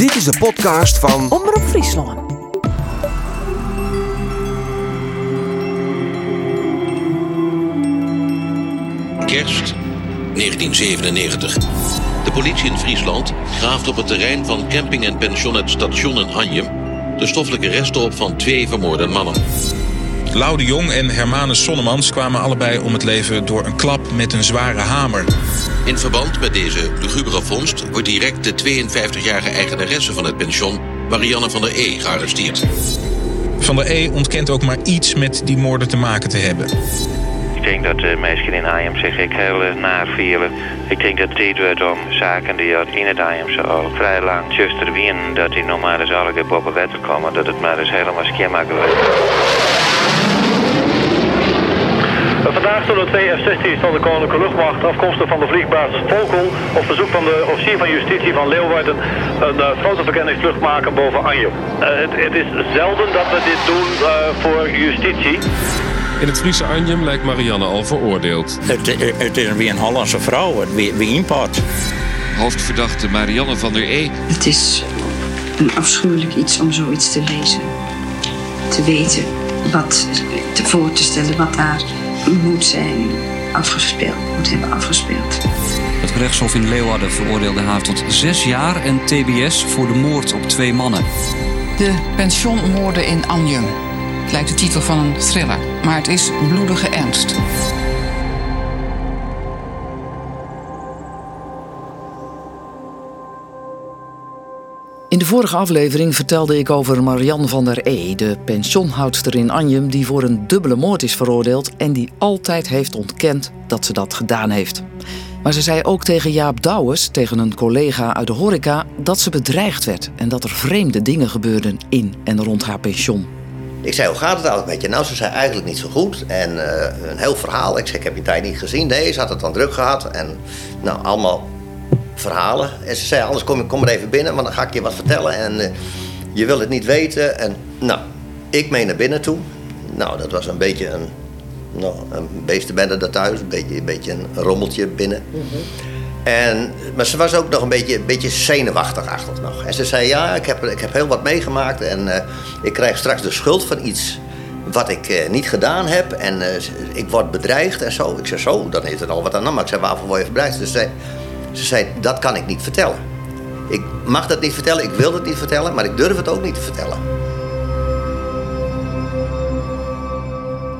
Dit is de podcast van Omroep Friesland. Kerst 1997. De politie in Friesland graaft op het terrein van camping en pension het station in Anjem de stoffelijke resten op van twee vermoorde mannen. Lau de Jong en Hermanus Sonnemans kwamen allebei om het leven door een klap met een zware hamer. In verband met deze lugubere vondst wordt direct de 52-jarige eigenaresse van het pension, Marianne van der E, gearresteerd. Van der E ontkent ook maar iets met die moorden te maken te hebben. Ik denk dat de mensen in Arnhem zich ik heel eh, naar vielen. Ik denk dat het tijd wordt om zaken die uit in het Arnhemse al vrij lang zuster wien dat die nog maar eens alle op een wet komen. Dat het maar eens helemaal schema wordt. Vandaag zullen twee F-16's van de Koninklijke Luchtmacht afkomstig van de vliegbasis Volkel op verzoek van de officier van justitie van Leeuwarden een uh, fotoverkenningsvlucht maken boven Anjem. Uh, het, het, is zelden dat we dit doen uh, voor justitie. In het Friese Anjem lijkt Marianne al veroordeeld. Het, het is weer een Hollandse vrouw, wie, wie import. Hoofdverdachte Marianne van der E. Het is een afschuwelijk iets om zoiets te lezen. Te weten wat te voor te stellen wat daar moet zijn afgespeeld, moet hebben afgespeeld. Het gerechtshof in Leeuwarden veroordeelde haar tot zes jaar en TBS voor de moord op twee mannen. De pensionmoorden in Anjem. Het lijkt de titel van een thriller, maar het is bloedige ernst. In de vorige aflevering vertelde ik over Marianne van der E, de pensioenhoudster in Anjem die voor een dubbele moord is veroordeeld en die altijd heeft ontkend dat ze dat gedaan heeft. Maar ze zei ook tegen Jaap Douwes, tegen een collega uit de horeca, dat ze bedreigd werd en dat er vreemde dingen gebeurden in en rond haar pensioen. Ik zei, hoe gaat het eigenlijk met je? Nou, ze zei eigenlijk niet zo goed. En uh, een heel verhaal. Ik zei, ik heb je tijd niet gezien. Nee, ze had het dan druk gehad. En nou, allemaal verhalen. En ze zei, anders kom, kom maar even binnen, want dan ga ik je wat vertellen. En uh, je wil het niet weten. En nou, ik mee naar binnen toe. Nou, dat was een beetje een, nou, een beestenbende daar thuis. Een beetje, een beetje een rommeltje binnen. Mm -hmm. En, maar ze was ook nog een beetje, een beetje zenuwachtig nog. En ze zei, ja, ik heb, ik heb heel wat meegemaakt en uh, ik krijg straks de schuld van iets wat ik uh, niet gedaan heb. En uh, ik word bedreigd en zo. Ik zei, zo, dan heeft het al wat aan. Maar ik zei, waarvoor word je bedreigd? Dus ze zei, ze zei, dat kan ik niet vertellen. Ik mag dat niet vertellen, ik wil het niet vertellen, maar ik durf het ook niet te vertellen.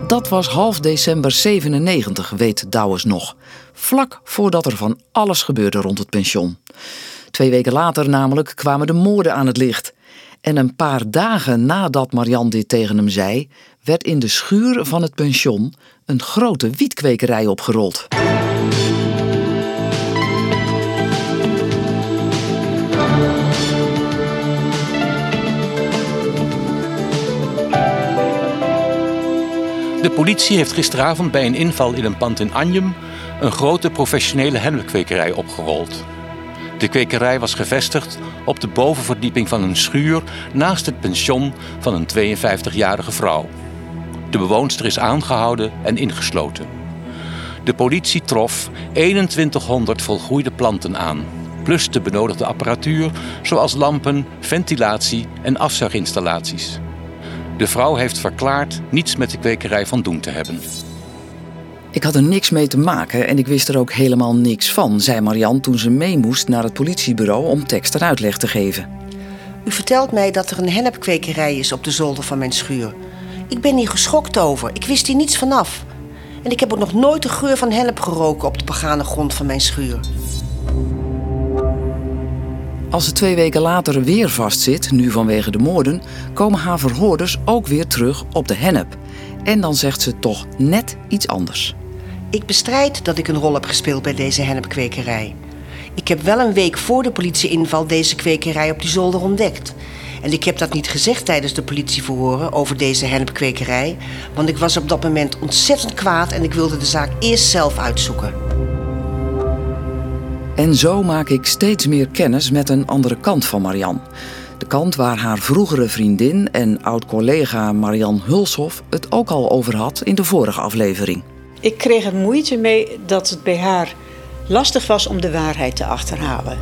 Dat was half december 97, weet Douwes nog. Vlak voordat er van alles gebeurde rond het pension. Twee weken later namelijk kwamen de moorden aan het licht. En een paar dagen nadat Marian dit tegen hem zei, werd in de schuur van het pension een grote wietkwekerij opgerold. De politie heeft gisteravond bij een inval in een pand in Anjem een grote professionele hennepkwekerij opgerold. De kwekerij was gevestigd op de bovenverdieping van een schuur naast het pension van een 52-jarige vrouw. De bewoonster is aangehouden en ingesloten. De politie trof 2100 volgroeide planten aan, plus de benodigde apparatuur zoals lampen, ventilatie en afzuiginstallaties. De vrouw heeft verklaard niets met de kwekerij van doen te hebben. Ik had er niks mee te maken en ik wist er ook helemaal niks van, zei Marian toen ze mee moest naar het politiebureau om tekst en uitleg te geven. U vertelt mij dat er een hennepkwekerij is op de zolder van mijn schuur. Ik ben hier geschokt over. Ik wist hier niets vanaf. En ik heb ook nog nooit de geur van hennep geroken op de begane grond van mijn schuur. Als ze twee weken later weer vastzit, nu vanwege de moorden, komen haar verhoorders ook weer terug op de hennep. En dan zegt ze toch net iets anders. Ik bestrijd dat ik een rol heb gespeeld bij deze hennepkwekerij. Ik heb wel een week voor de politieinval deze kwekerij op die zolder ontdekt. En ik heb dat niet gezegd tijdens de politieverhoren over deze hennepkwekerij, want ik was op dat moment ontzettend kwaad en ik wilde de zaak eerst zelf uitzoeken. En zo maak ik steeds meer kennis met een andere kant van Marian. De kant waar haar vroegere vriendin en oud-collega Marian Hulshoff het ook al over had in de vorige aflevering. Ik kreeg er moeite mee dat het bij haar lastig was om de waarheid te achterhalen.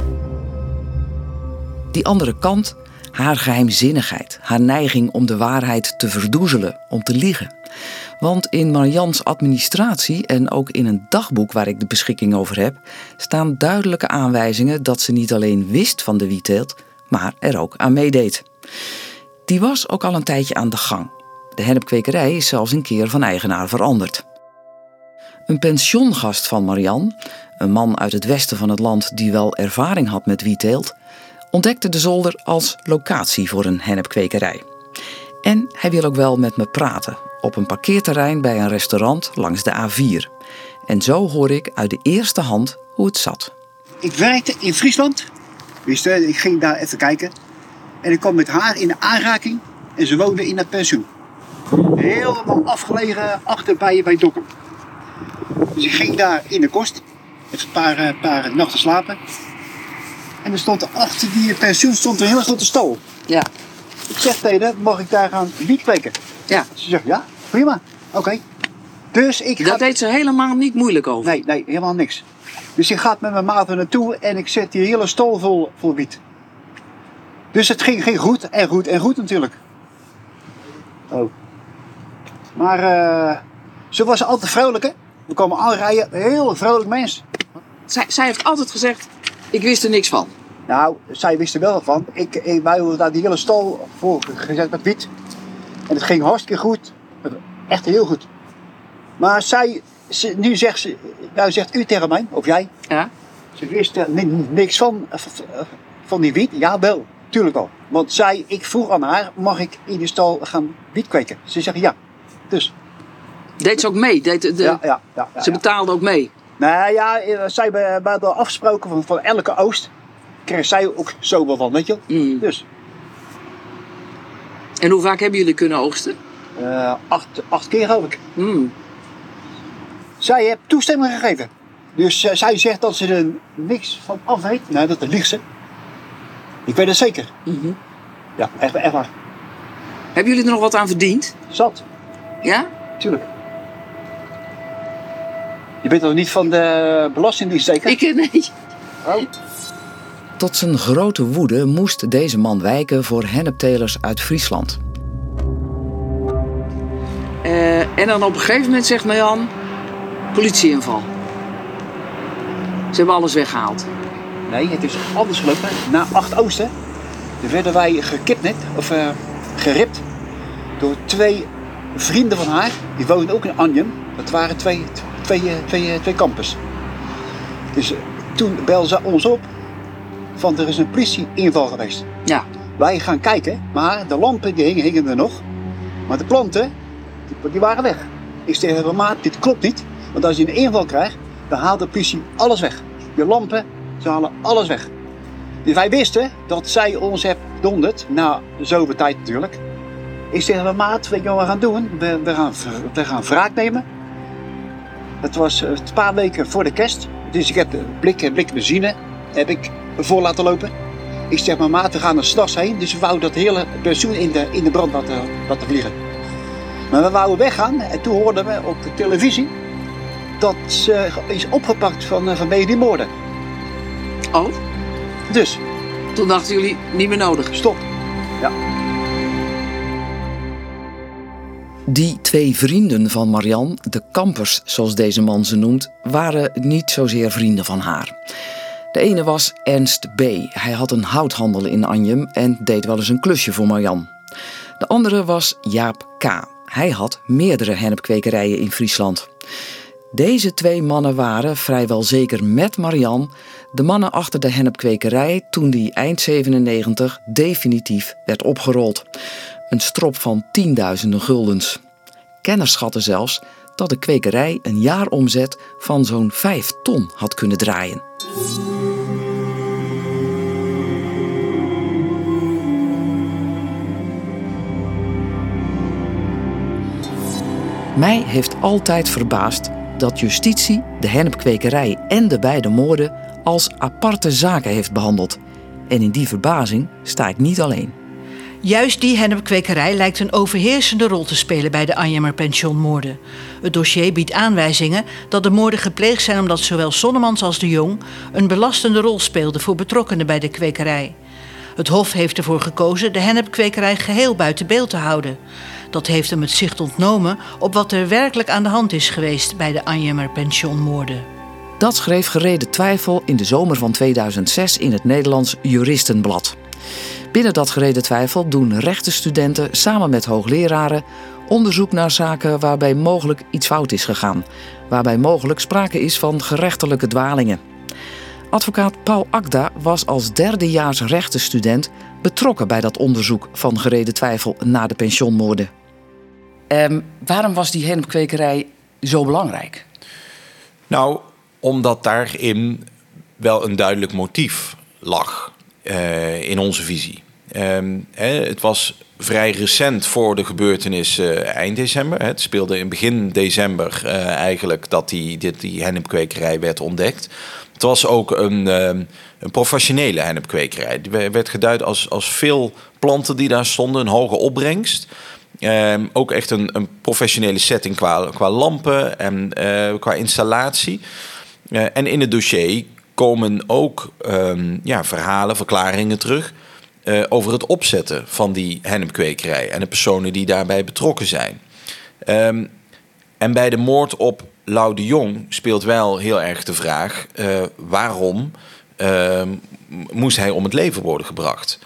Die andere kant, haar geheimzinnigheid, haar neiging om de waarheid te verdoezelen, om te liegen. Want in Marians administratie en ook in een dagboek waar ik de beschikking over heb, staan duidelijke aanwijzingen dat ze niet alleen wist van de wietteelt, maar er ook aan meedeed. Die was ook al een tijdje aan de gang. De hennepkwekerij is zelfs een keer van eigenaar veranderd. Een pensiongast van Marian, een man uit het westen van het land die wel ervaring had met wietteelt, ontdekte de zolder als locatie voor een hennepkwekerij. En hij wil ook wel met me praten op een parkeerterrein bij een restaurant langs de A4. En zo hoor ik uit de eerste hand hoe het zat. Ik werkte in Friesland. Wist je, ik ging daar even kijken. En ik kwam met haar in de aanraking. En ze woonde in het pensioen. Helemaal afgelegen achter bij, bij Dokkum. Dus ik ging daar in de kost. Even een paar, eh, paar nachten slapen. En er stond achter die pensioen stond een hele grote stal. Ja. Ik zeg tegen haar, mag ik daar gaan wiet kweken? Ja. Ze zegt, ja, prima. Oké. Dus ik Dat deed ze helemaal niet moeilijk over. Nee, nee, helemaal niks. Dus ik ga met mijn maat er naartoe en ik zet die hele stal vol, vol wiet. Dus het ging, ging goed en goed en goed natuurlijk. Oh. Maar eh ze was altijd vrolijk, hè? We komen aanrijden, heel vrolijk mens. Zij, zij heeft altijd gezegd, ik wist er niks van. Nou, zij wist er wel van. Ik, wij hadden daar die hele stal voor gezet met wiet. En het ging hartstikke goed. Echt heel goed. Maar zij, ze, nu zegt ze, nou zegt u tegen mij, of jij. Ja. Ze wist er ni- niks van, eh, van die wiet. Ja, wel. Tuurlijk wel. Want zij, ik vroeg aan haar, mag ik in de stal gaan wiet kweken? Ze zegt ja. Dus. Deed ze ook mee? Deed de, Ja, ja, ja, ja, ze betaalde ook mee? Nou ja, eh, zij hadden afgesproken van, van elke oost. Kreeg zij ook zoveel van, weet je. Mm. Dus. En hoe vaak hebben jullie kunnen oogsten? Eh, acht, acht keer geloof ik. Mm. Zij heeft toestemming gegeven. Dus eh, zij zegt dat ze er niks van af weet. Nee, dat liegt ze. Ik weet het zeker. Mhm. Ja, echt, echt waar. Hebben jullie er nog wat aan verdiend? Zat. Ja? Tuurlijk. Je bent toch niet van de Belastingdienst zeker? Ik, nee. Oh. Tot zijn grote woede moest deze man wijken voor henneptelers uit Friesland. Eh, en dan op een gegeven moment zegt Marjan, politieinval. Ze hebben alles weggehaald. Nee, het is anders gelopen. Na 8 Oosten werden wij gekidnapt, of eh, geript, door twee vrienden van haar. Die woonden ook in Anjem. Dat waren twee, twee, eh, twee, eh, twee campers. Dus toen belden ze ons op van er is een politieinval geweest. Ja. Wij gaan kijken, maar de lampen die hingen, hingen er nog. Maar de planten, die, die waren weg. Ik zeg tegen maat, dit klopt niet. Want als je een inval krijgt, dan haalt de politie alles weg. Je lampen, ze halen alles weg. Dus wij wisten dat zij ons heeft donderd, na zoveel tijd natuurlijk. Ik zeg tegen maat, weet je wat we gaan doen? We, we, gaan, we gaan wraak nemen. Het was eh, een paar weken voor de kerst. Dus ik heb blik, blik benzine heb ik vol laten lopen. Ik zeg mijn maat, we gaan er s'nachts heen. Dus we wouden dat hele pensioen in de, in de brand laten, laten vliegen. Maar we wouden weggaan en toen hoorden we op de televisie dat ze is opgepakt van, eh, vanwege die moorden. Oh? Dus. Toen dachten jullie, niet meer nodig. Stop. Ja. Die twee vrienden van Marian, de kampers zoals deze man ze noemt, waren niet zozeer vrienden van haar. De ene was Ernst B. Hij had een houthandel in Anjem en deed wel eens een klusje voor Marian. De andere was Jaap K. Hij had meerdere hennepkwekerijen in Friesland. Deze twee mannen waren, vrijwel zeker met Marian, de mannen achter de hennepkwekerij toen die eind 97 definitief werd opgerold. Een strop van tienduizenden guldens. Kenners schatten zelfs dat de kwekerij een jaaromzet van zo'n 5 ton had kunnen draaien. Mij heeft altijd verbaasd dat justitie de hennepkwekerij en de beide moorden als aparte zaken heeft behandeld. En in die verbazing sta ik niet alleen. Juist die hennepkwekerij lijkt een overheersende rol te spelen bij de Anjemer pensionmoorden. Het dossier biedt aanwijzingen dat de moorden gepleegd zijn omdat zowel Sonnemans als de Jong een belastende rol speelden voor betrokkenen bij de kwekerij. Het Hof heeft ervoor gekozen de hennepkwekerij geheel buiten beeld te houden. Dat heeft hem het zicht ontnomen op wat er werkelijk aan de hand is geweest bij de Anjemer pensionmoorden. Dat schreef Gereden Twijfel in de zomer van 2006 in het Nederlands Juristenblad. Binnen dat gereden twijfel doen rechtenstudenten samen met hoogleraren onderzoek naar zaken waarbij mogelijk iets fout is gegaan, waarbij mogelijk sprake is van gerechtelijke dwalingen. Advocaat Paul Akda was als derdejaars rechtenstudent betrokken bij dat onderzoek van gereden twijfel na de pensioenmoorden. Um, waarom was die hennepkwekerij zo belangrijk? Nou, omdat daarin wel een duidelijk motief lag in onze visie. Hè, het was vrij recent voor de gebeurtenis uh, eind december. Het speelde in begin december uh, eigenlijk dat die, dit, die hennepkwekerij werd ontdekt. Het was ook een, um, een professionele hennepkwekerij. Die werd geduid als, als veel planten die daar stonden, een hoge opbrengst. Um, ook echt een, een professionele setting qua, qua lampen en qua installatie. En in het dossier komen ook um, ja, verhalen, verklaringen terug uh, over het opzetten van die hennepkwekerij en de personen die daarbij betrokken zijn. Um, en bij de moord op Lau de Jong speelt wel heel erg de vraag uh, waarom uh, moest hij om het leven worden gebracht.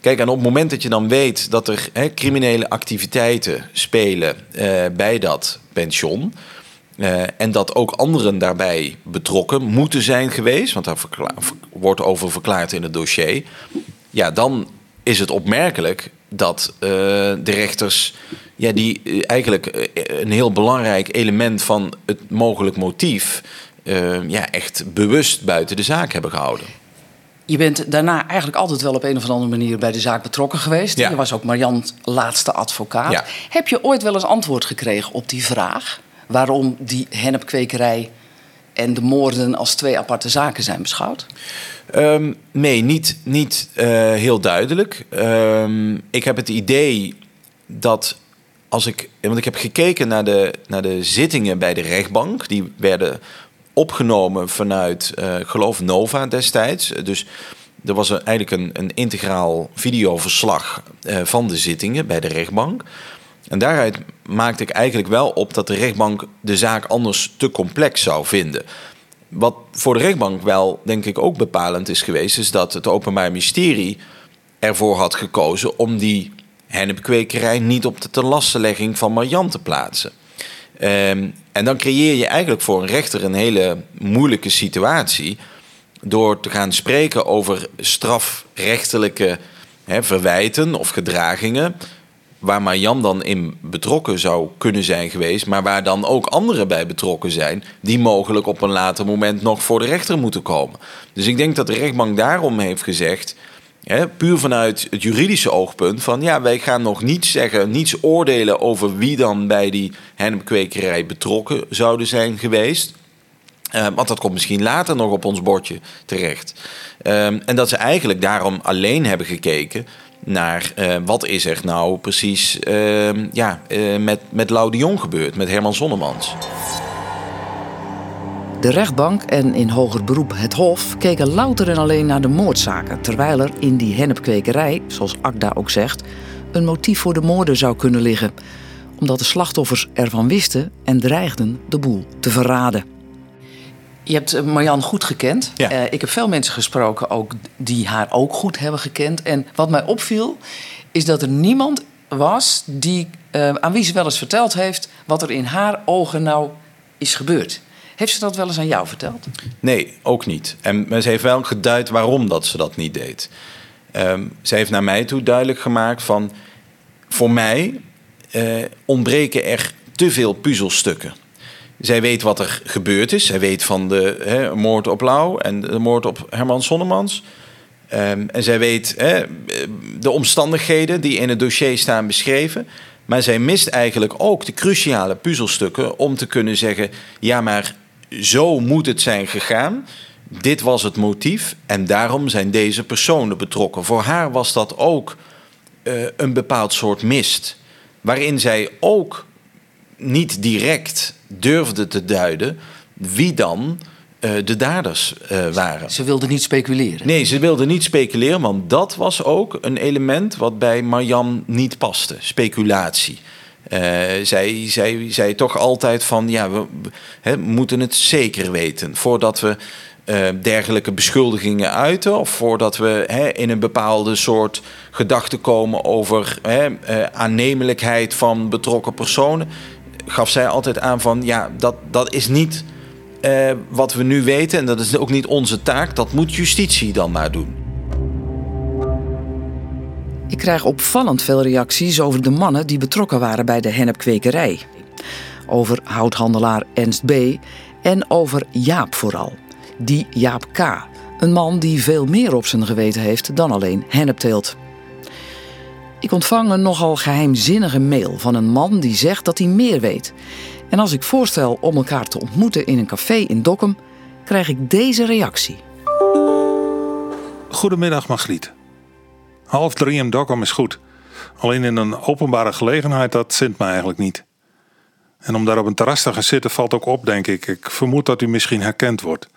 Kijk, en op het moment dat je dan weet dat er criminele activiteiten spelen uh, bij dat pension, uh, en dat ook anderen daarbij betrokken moeten zijn geweest, want daar wordt over verklaard in het dossier. Ja, dan is het opmerkelijk dat uh, de rechters, ja, die uh, eigenlijk een heel belangrijk element van het mogelijk motief, ja, echt bewust buiten de zaak hebben gehouden. Je bent daarna eigenlijk altijd wel op een of andere manier bij de zaak betrokken geweest. Ja. Je was ook Marian's laatste advocaat. Ja. Heb je ooit wel eens antwoord gekregen op die vraag? Waarom die hennepkwekerij en de moorden als twee aparte zaken zijn beschouwd? Um, nee, niet, niet uh, heel duidelijk. Um, ik heb het idee dat als ik. Want ik heb gekeken naar de, naar de zittingen bij de rechtbank. Die werden opgenomen vanuit, uh, geloof Nova destijds. Dus er was eigenlijk een, een integraal videoverslag uh, van de zittingen bij de rechtbank. En daaruit maakte ik eigenlijk wel op dat de rechtbank de zaak anders te complex zou vinden. Wat voor de rechtbank wel, denk ik, ook bepalend is geweest, is dat het Openbaar Ministerie ervoor had gekozen om die hennepkwekerij niet op de tenlastenlegging van Marjan te plaatsen. Um, en dan creëer je eigenlijk voor een rechter een hele moeilijke situatie door te gaan spreken over strafrechtelijke verwijten of gedragingen waar Marjan dan in betrokken zou kunnen zijn geweest, maar waar dan ook anderen bij betrokken zijn, die mogelijk op een later moment nog voor de rechter moeten komen. Dus ik denk dat de rechtbank daarom heeft gezegd, hè, puur vanuit het juridische oogpunt, van ja, wij gaan nog niets zeggen, niets oordelen over wie dan bij die hennepkwekerij betrokken zouden zijn geweest. Uh, want dat komt misschien later nog op ons bordje terecht. Uh, en dat ze eigenlijk daarom alleen hebben gekeken naar uh, wat is er nou precies uh, ja, uh, met, met Lau de Jong gebeurd, met Herman Zonnemans. De rechtbank en in hoger beroep het Hof keken louter en alleen naar de moordzaken, terwijl er in die hennepkwekerij, zoals Akda ook zegt, een motief voor de moorden zou kunnen liggen, omdat de slachtoffers ervan wisten en dreigden de boel te verraden. Je hebt eh, Marjan goed gekend. Ja. Uh, ik heb veel mensen gesproken ook die haar ook goed hebben gekend. En wat mij opviel, is dat er niemand was die, uh, aan wie ze wel eens verteld heeft wat er in haar ogen nou is gebeurd. Heeft ze dat wel eens aan jou verteld? Nee, ook niet. En ze heeft wel geduid waarom dat ze dat niet deed. Um, ze heeft naar mij toe duidelijk gemaakt van... voor mij uh, ontbreken er te veel puzzelstukken. Zij weet wat er gebeurd is. Zij weet van de hè, moord op Lau en de moord op Herman Sonnemans. Um, en zij weet hè, de omstandigheden die in het dossier staan beschreven. Maar zij mist eigenlijk ook de cruciale puzzelstukken om te kunnen zeggen: ja, maar zo moet het zijn gegaan. Dit was het motief en daarom zijn deze personen betrokken. Voor haar was dat ook uh, een bepaald soort mist. Waarin zij ook niet direct durfde te duiden wie dan eh, de daders eh, waren. Ze wilden niet speculeren. Nee, ze wilden niet speculeren, want dat was ook een element wat bij Marjan niet paste: speculatie. Uh, zij zei, zei toch altijd van ja, we, moeten het zeker weten voordat we uh, dergelijke beschuldigingen uiten of voordat we in een bepaalde soort gedachte komen over uh, aannemelijkheid van betrokken personen, gaf zij altijd aan van ja, dat, dat is niet uh, wat we nu weten en dat is ook niet onze taak, dat moet justitie dan maar doen. Ik krijg opvallend veel reacties over de mannen die betrokken waren bij de hennepkwekerij. Over houthandelaar Ernst B. en over Jaap vooral. Die Jaap K. Een man die veel meer op zijn geweten heeft dan alleen hennepteelt. Ik ontvang een nogal geheimzinnige mail van een man die zegt dat hij meer weet. En als ik voorstel om elkaar te ontmoeten in een café in Dokkum, krijg ik deze reactie. Goedemiddag, Margriet. Half drie in Dokkum is goed. Alleen in een openbare gelegenheid, dat zint me eigenlijk niet. En om daar op een terras te gaan zitten valt ook op, denk ik. Ik vermoed dat u misschien herkend wordt.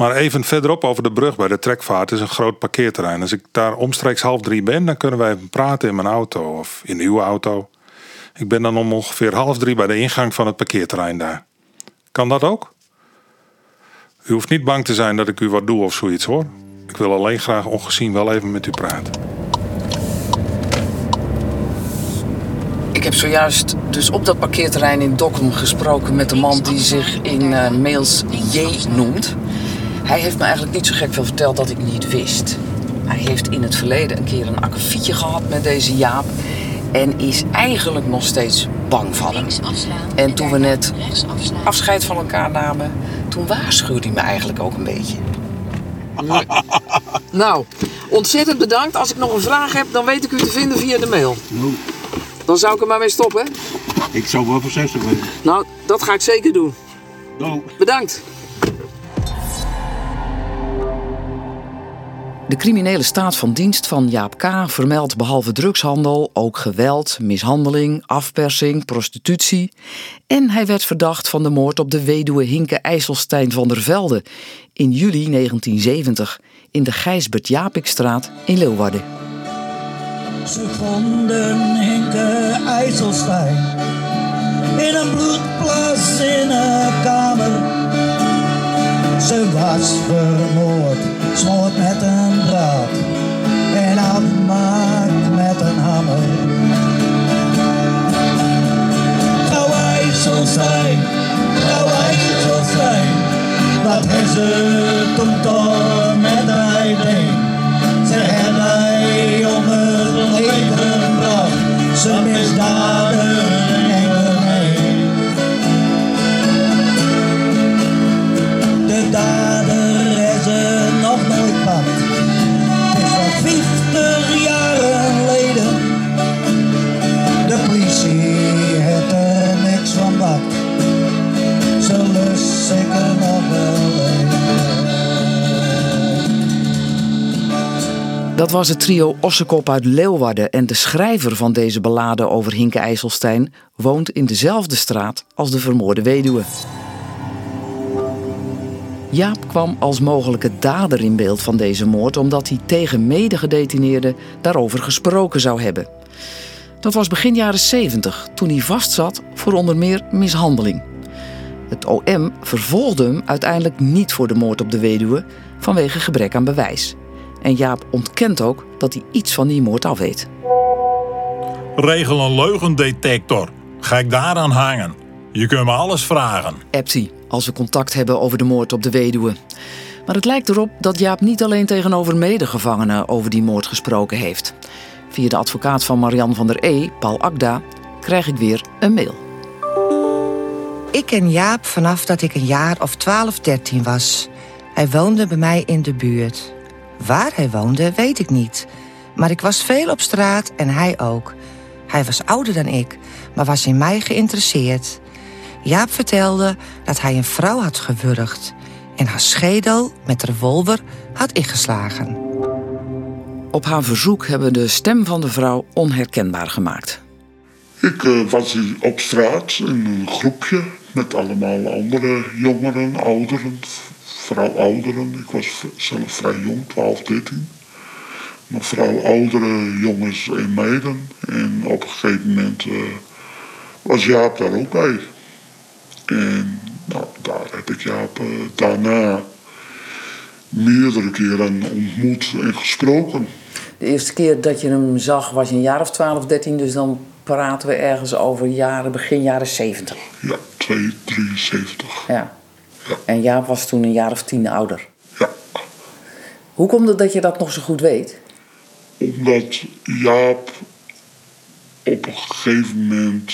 Maar even verderop over de brug bij de trekvaart is een groot parkeerterrein. Als ik daar omstreeks half drie ben, dan kunnen wij even praten in mijn auto of in uw auto. Ik ben dan om ongeveer half drie bij de ingang van het parkeerterrein daar. Kan dat ook? U hoeft niet bang te zijn dat ik u wat doe of zoiets hoor. Ik wil alleen graag ongezien wel even met u praten. Ik heb zojuist dus op dat parkeerterrein in Dokkum gesproken met de man die zich in uh, mails J noemt. Hij heeft me eigenlijk niet zo gek veel verteld dat ik niet wist. Hij heeft in het verleden een keer een akkefietje gehad met deze Jaap. En is eigenlijk nog steeds bang van hem. En toen we net afscheid van elkaar namen, toen waarschuwde hij me eigenlijk ook een beetje. nou, ontzettend bedankt. Als ik nog een vraag heb, dan weet ik u te vinden via de mail. Dan zou ik er maar mee stoppen. Ik zou wel voorzichtig zijn. Nou, dat ga ik zeker doen. Bedankt. De criminele staat van dienst van Jaap K. vermeldt behalve drugshandel ook geweld, mishandeling, afpersing, prostitutie. En hij werd verdacht van de moord op de weduwe Hinke IJsselstein van der Velde in juli 1970 in de Gijsbert Japikstraat in Leeuwarden. Ze vonden Hinke IJsselstein in een bloedplas in een kamer. Ze was vermoord, smoord met een en afmaakt met een hamer. Gauw IJsselstein, gauw IJsselstein, wat is toen toch met hij Dat was het trio Ossekop uit Leeuwarden en de schrijver van deze ballade over Hinke IJsselstein woont in dezelfde straat als de vermoorde weduwe. Jaap kwam als mogelijke dader in beeld van deze moord omdat hij tegen medegedetineerden daarover gesproken zou hebben. Dat was begin jaren 70, toen hij vastzat voor onder meer mishandeling. Het OM vervolgde hem uiteindelijk niet voor de moord op de weduwe vanwege gebrek aan bewijs. En Jaap ontkent ook dat hij iets van die moord af weet. Regel een leugendetector. Ga ik daaraan hangen? Je kunt me alles vragen. Hij als we contact hebben over de moord op de weduwe. Maar het lijkt erop dat Jaap niet alleen tegenover medegevangenen over die moord gesproken heeft. Via de advocaat van Marian van der E, Paul Akda, krijg ik weer een mail. Ik ken Jaap vanaf dat ik een jaar of 12, 13 was. Hij woonde bij mij in de buurt. Waar hij woonde, weet ik niet. Maar ik was veel op straat en hij ook. Hij was ouder dan ik, maar was in mij geïnteresseerd. Jaap vertelde dat hij een vrouw had gewurgd en haar schedel met revolver had ingeslagen. Op haar verzoek hebben we de stem van de vrouw onherkenbaar gemaakt. Ik uh, was hier op straat in een groepje met allemaal andere jongeren, ouderen, vooral ouderen. Ik was zelf vrij jong, 12, 13. Maar vooral oudere jongens en meiden. En op een gegeven moment eh, was Jaap daar ook bij. En nou, daar heb ik Jaap eh, daarna meerdere keren ontmoet en gesproken. De eerste keer dat je hem zag was je een jaar of 12, 13, dus dan praten we ergens over jaren, begin jaren 70. Ja, 2, 73. Ja. En Jaap was toen een jaar of tien ouder. Ja. Hoe komt het dat je dat nog zo goed weet? Omdat Jaap op een gegeven moment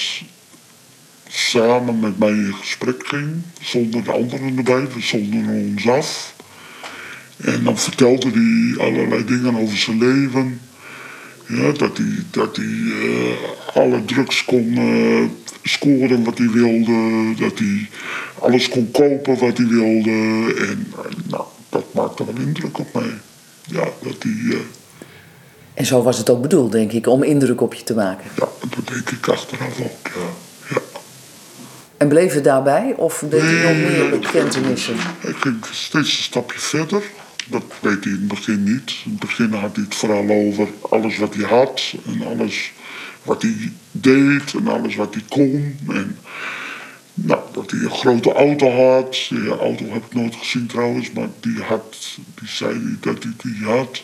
samen met mij in gesprek ging, zonder de anderen erbij. We zonden ons af. En dan vertelde hij allerlei dingen over zijn leven. Ja, dat hij, dat hij eh, alle drugs kon uh, scoren wat hij wilde. Dat hij alles kon kopen wat hij wilde. En uh, nou, dat maakte wel indruk op mij. Ja, dat hij... En zo was het ook bedoeld, denk ik, om indruk op je te maken. Ja, dat denk ik achteraf ook, ja. En bleef het daarbij of deed hij nog meer bekentenissen? Hij ging steeds een stapje verder. Dat deed hij in het begin niet. In het begin had hij het vooral over alles wat hij had en alles wat hij deed en alles wat hij kon. En nou, dat hij een grote auto had. Die auto heb ik nooit gezien trouwens, maar die had, die zei dat hij die had.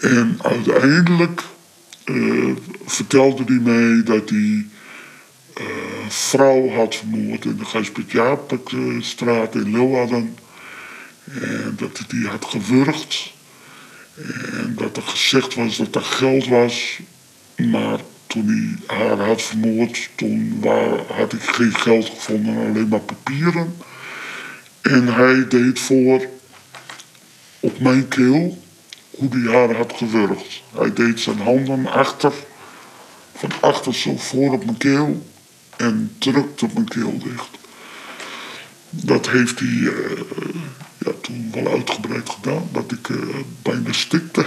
En uiteindelijk uh, vertelde hij mij dat hij een vrouw had vermoord in de Gijsbert Jaapstraat in Leeuwarden. En dat hij die had gewurgd. En dat er gezegd was dat er geld was. Maar toen hij haar had vermoord, toen had ik geen geld gevonden, alleen maar papieren. En hij deed voor op mijn keel hoe hij haar had gewurgd. Hij deed zijn handen achter, van achter zo voor op mijn keel en drukte mijn keel dicht. Dat heeft hij uh, ja, toen wel uitgebreid gedaan, dat ik uh, bijna stikte.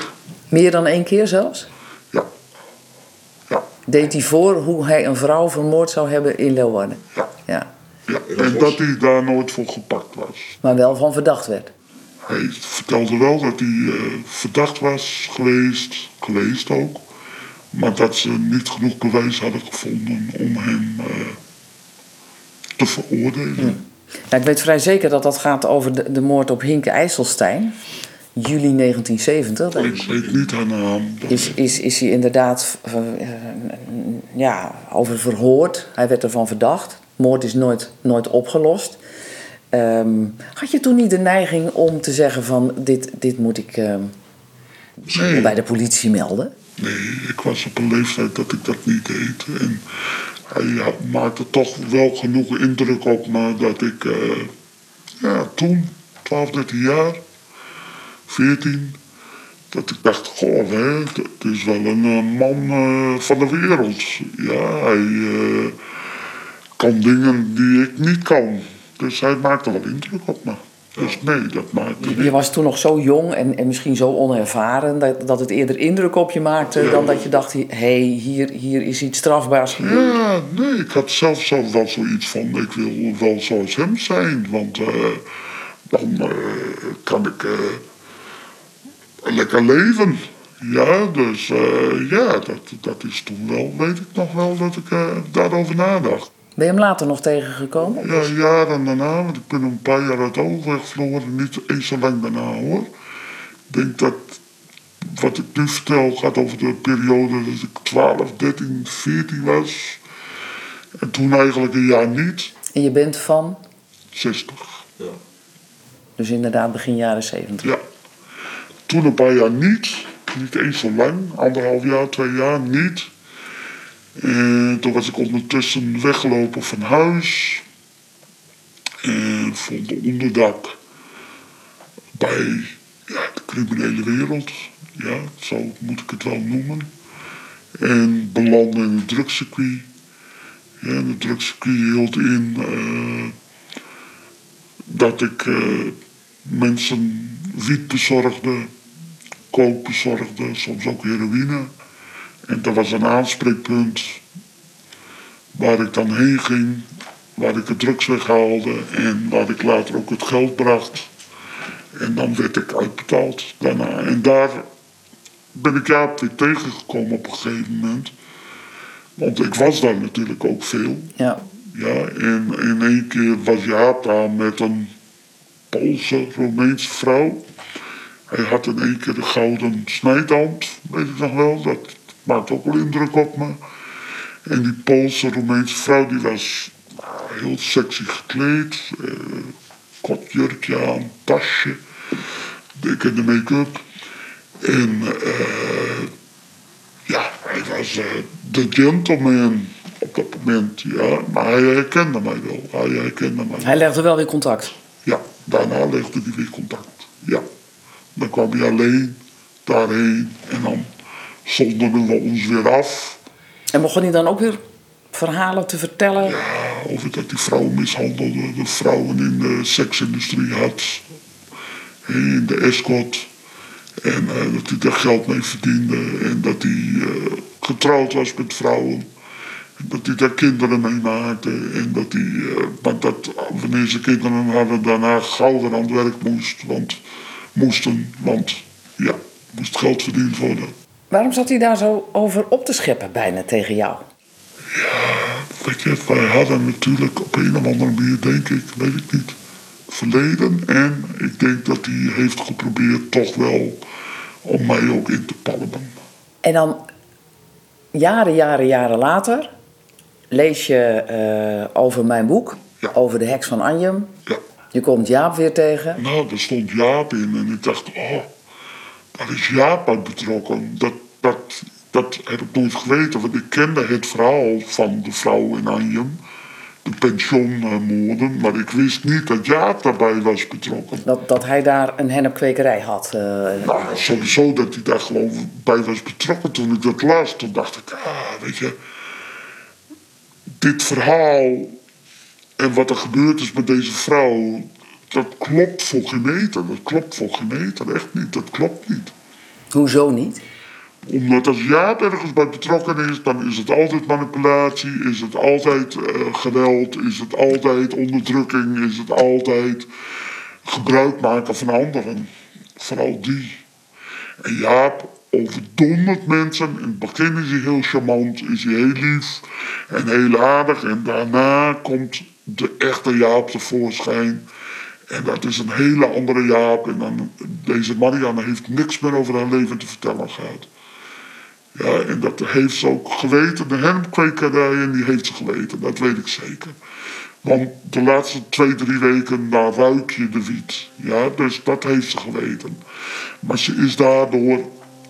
Meer dan één keer zelfs? Deed hij voor hoe hij een vrouw vermoord zou hebben in Leeuwarden? Ja. ja. ja. En dat hij daar nooit voor gepakt was. Maar wel van verdacht werd? Hij vertelde wel dat hij uh, verdacht was geweest, geweest ook. Maar dat ze niet genoeg bewijs hadden gevonden om hem uh, te veroordelen. Ja, ik weet vrij zeker dat dat gaat over de, de moord op Hinke IJsselstein. Juli 1970. Ik weet niet haar naam. Is, is, is hij inderdaad uh, ja, over verhoord. Hij werd ervan verdacht. Moord is nooit, nooit opgelost. Um, had je toen niet de neiging om te zeggen van dit, dit moet ik nee. bij de politie melden? Nee, ik was op een leeftijd dat ik dat niet deed. En hij maakte toch wel genoeg indruk op me dat ik uh, ja, toen, 12, 13 jaar, 14, dat ik dacht, goh, hè, dat is wel een uh, man uh, van de wereld. Ja, hij kan dingen die ik niet kan. Dus hij maakte wel indruk op me. Dus nee, dat maakte Je was toen nog zo jong en, en misschien zo onervaren... Dat, dat het eerder indruk op je maakte ja. dan dat je dacht... hé, hey, hier, hier is iets strafbaars gebeurd. Ja, nee, ik had zelf zo wel zoiets van... ik wil wel zoals hem zijn, want dan kan ik lekker leven. Ja, dus ja, dat, dat is toen wel, weet ik nog wel, dat ik daarover nadacht. Ben je hem later nog tegengekomen? Ja, jaren daarna, want ik ben een paar jaar uit overweg verloren. Niet eens zo lang daarna hoor. Ik denk dat wat ik nu vertel gaat over de periode dat ik 12, 13, 14 was. En toen eigenlijk een jaar niet. En je bent van? 60. Ja. Dus inderdaad begin jaren 70. Ja. Toen een paar jaar niet. Niet eens zo lang. Anderhalf jaar, twee jaar niet. En toen was ik ondertussen weggelopen van huis. En vond onderdak bij ja, de criminele wereld. Ja, zo moet ik het wel noemen. En belandde in het drugscircuit. Ja, het drugscircuit hield in uh, dat ik uh, mensen wiet bezorgde, kook bezorgde, soms ook heroïne. En dat was een aanspreekpunt waar ik dan heen ging waar ik het drugs weghaalde en waar ik later ook het geld bracht. En dan werd ik uitbetaald daarna. En daar ben ik Jaap weer tegengekomen op een gegeven moment. Want ik was daar natuurlijk ook veel. Ja. Ja, en in één keer was Jaap daar met een Poolse, Roemeense vrouw. Hij had in één keer de gouden snijtand, weet ik nog wel. Dat maakt ook wel indruk op me. En die Poolse, Roemeense vrouw, die was nou, heel sexy gekleed. Eh, kort jurkje aan, tasje. Dik in de make-up. En eh, ja, hij was eh, de gentleman op dat moment. Ja, maar hij herkende mij wel. Hij herkende mij. Hij legde wel weer contact. Ja, daarna legde hij weer contact. Ja. Dan kwam hij alleen daarheen en dan zonderden we ons weer af. En begon hij dan ook weer verhalen te vertellen? Ja, over dat hij vrouwen mishandelde, de vrouwen in de seksindustrie had. In de escort. En eh, dat hij daar geld mee verdiende. En dat hij eh, getrouwd was met vrouwen. En dat hij daar kinderen mee maakte. En dat hij, eh, maar dat wanneer ze kinderen hadden, daarna gouden aan het werk moest. Want, moesten, want ja, moest geld verdiend worden. Waarom zat hij daar zo over op te scheppen bijna tegen jou? Weet je, wij hadden natuurlijk op een of andere manier, denk ik, weet ik niet, verleden. En ik denk dat hij heeft geprobeerd toch wel om mij ook in te palmen. En dan jaren, jaren, jaren later lees je eh, over mijn boek, over de heks van Anjem. Je komt Jaap weer tegen. Nou, daar stond Jaap in en ik dacht, oh, daar is Jaap bij betrokken. Dat, dat, dat heb ik nooit geweten, want ik kende het verhaal van de vrouw in Anjem. De pensioenmoorden, maar ik wist niet dat Jaap daarbij was betrokken. Dat, dat hij daar een hennepkwekerij had. Nou, sowieso dat hij daar gewoon bij was betrokken toen ik dat las. Toen dacht ik, ah, weet je, dit verhaal en wat er gebeurd is met deze vrouw, dat klopt voor geen meter. Dat klopt voor geen meter, echt niet. Dat klopt niet. Hoezo niet? Omdat als Jaap ergens bij betrokken is, dan is het altijd manipulatie, is het altijd eh, geweld, is het altijd onderdrukking, is het altijd gebruik maken van anderen. Vooral die. En Jaap overdondert mensen. In het begin is hij heel charmant, is hij heel lief en heel aardig. En daarna komt de echte Jaap tevoorschijn. En dat is een hele andere Jaap. En dan, deze Marianne heeft niks meer over haar leven te vertellen gehad. Ja, en dat heeft ze ook geweten. De hennepkwekerijen, die heeft ze geweten. Dat weet ik zeker. Want de laatste twee, drie weken, daar ruik je de wiet. Ja, dus dat heeft ze geweten. Maar ze is daardoor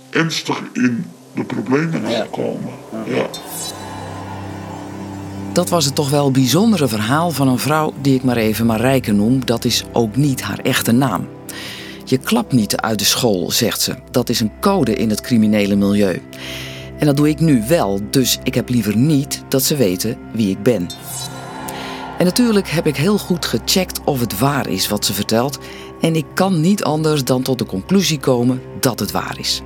ernstig in de problemen gekomen. Ja. Dat was het toch wel bijzondere verhaal van een vrouw die ik maar even Marijke noem. Dat is ook niet haar echte naam. Je klapt niet uit de school, zegt ze. Dat is een code in het criminele milieu. En dat doe ik nu wel, dus ik heb liever niet dat ze weten wie ik ben. En natuurlijk heb ik heel goed gecheckt of het waar is wat ze vertelt. En ik kan niet anders dan tot de conclusie komen dat het waar is.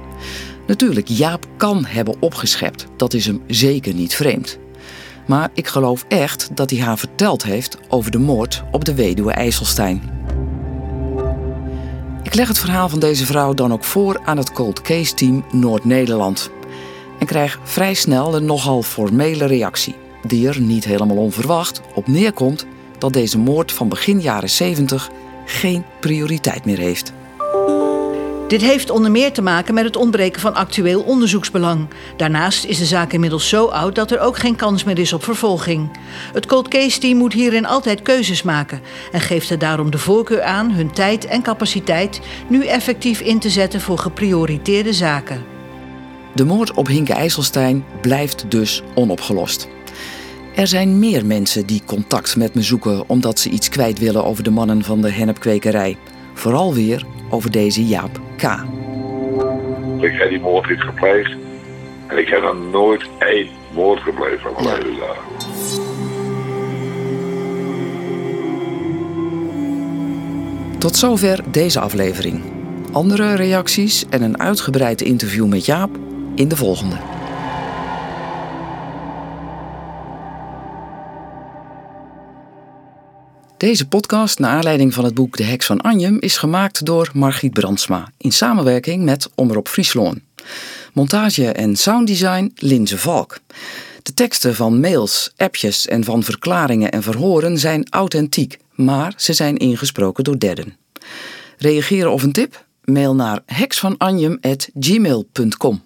Natuurlijk, Jaap kan hebben opgeschept. Dat is hem zeker niet vreemd. Maar ik geloof echt dat hij haar verteld heeft over de moord op de weduwe IJsselstein. Ik leg het verhaal van deze vrouw dan ook voor aan het Cold Case Team Noord-Nederland. En krijg vrij snel een nogal formele reactie, die er niet helemaal onverwacht op neerkomt dat deze moord van begin jaren 70 geen prioriteit meer heeft. Dit heeft onder meer te maken met het ontbreken van actueel onderzoeksbelang. Daarnaast is de zaak inmiddels zo oud dat er ook geen kans meer is op vervolging. Het Cold Case Team moet hierin altijd keuzes maken en geeft er daarom de voorkeur aan hun tijd en capaciteit nu effectief in te zetten voor geprioriteerde zaken. De moord op Hinke IJsselstein blijft dus onopgelost. Er zijn meer mensen die contact met me zoeken omdat ze iets kwijt willen over de mannen van de hennepkwekerij. Vooral weer over deze Jaap K. Ik heb die moord niet gepleegd. En ik heb dan nooit één moord gepleegd van mijn. Tot zover deze aflevering. Andere reacties en een uitgebreid interview met Jaap in de volgende. Deze podcast, naar aanleiding van het boek De Heks van Anjem, is gemaakt door Margriet Brandsma in samenwerking met Omroep Friesloon. Montage en sounddesign Linze Valk. De teksten van mails, appjes en van verklaringen en verhoren zijn authentiek, maar ze zijn ingesproken door derden. Reageren of een tip? Mail naar heksvananjem.gmail.com.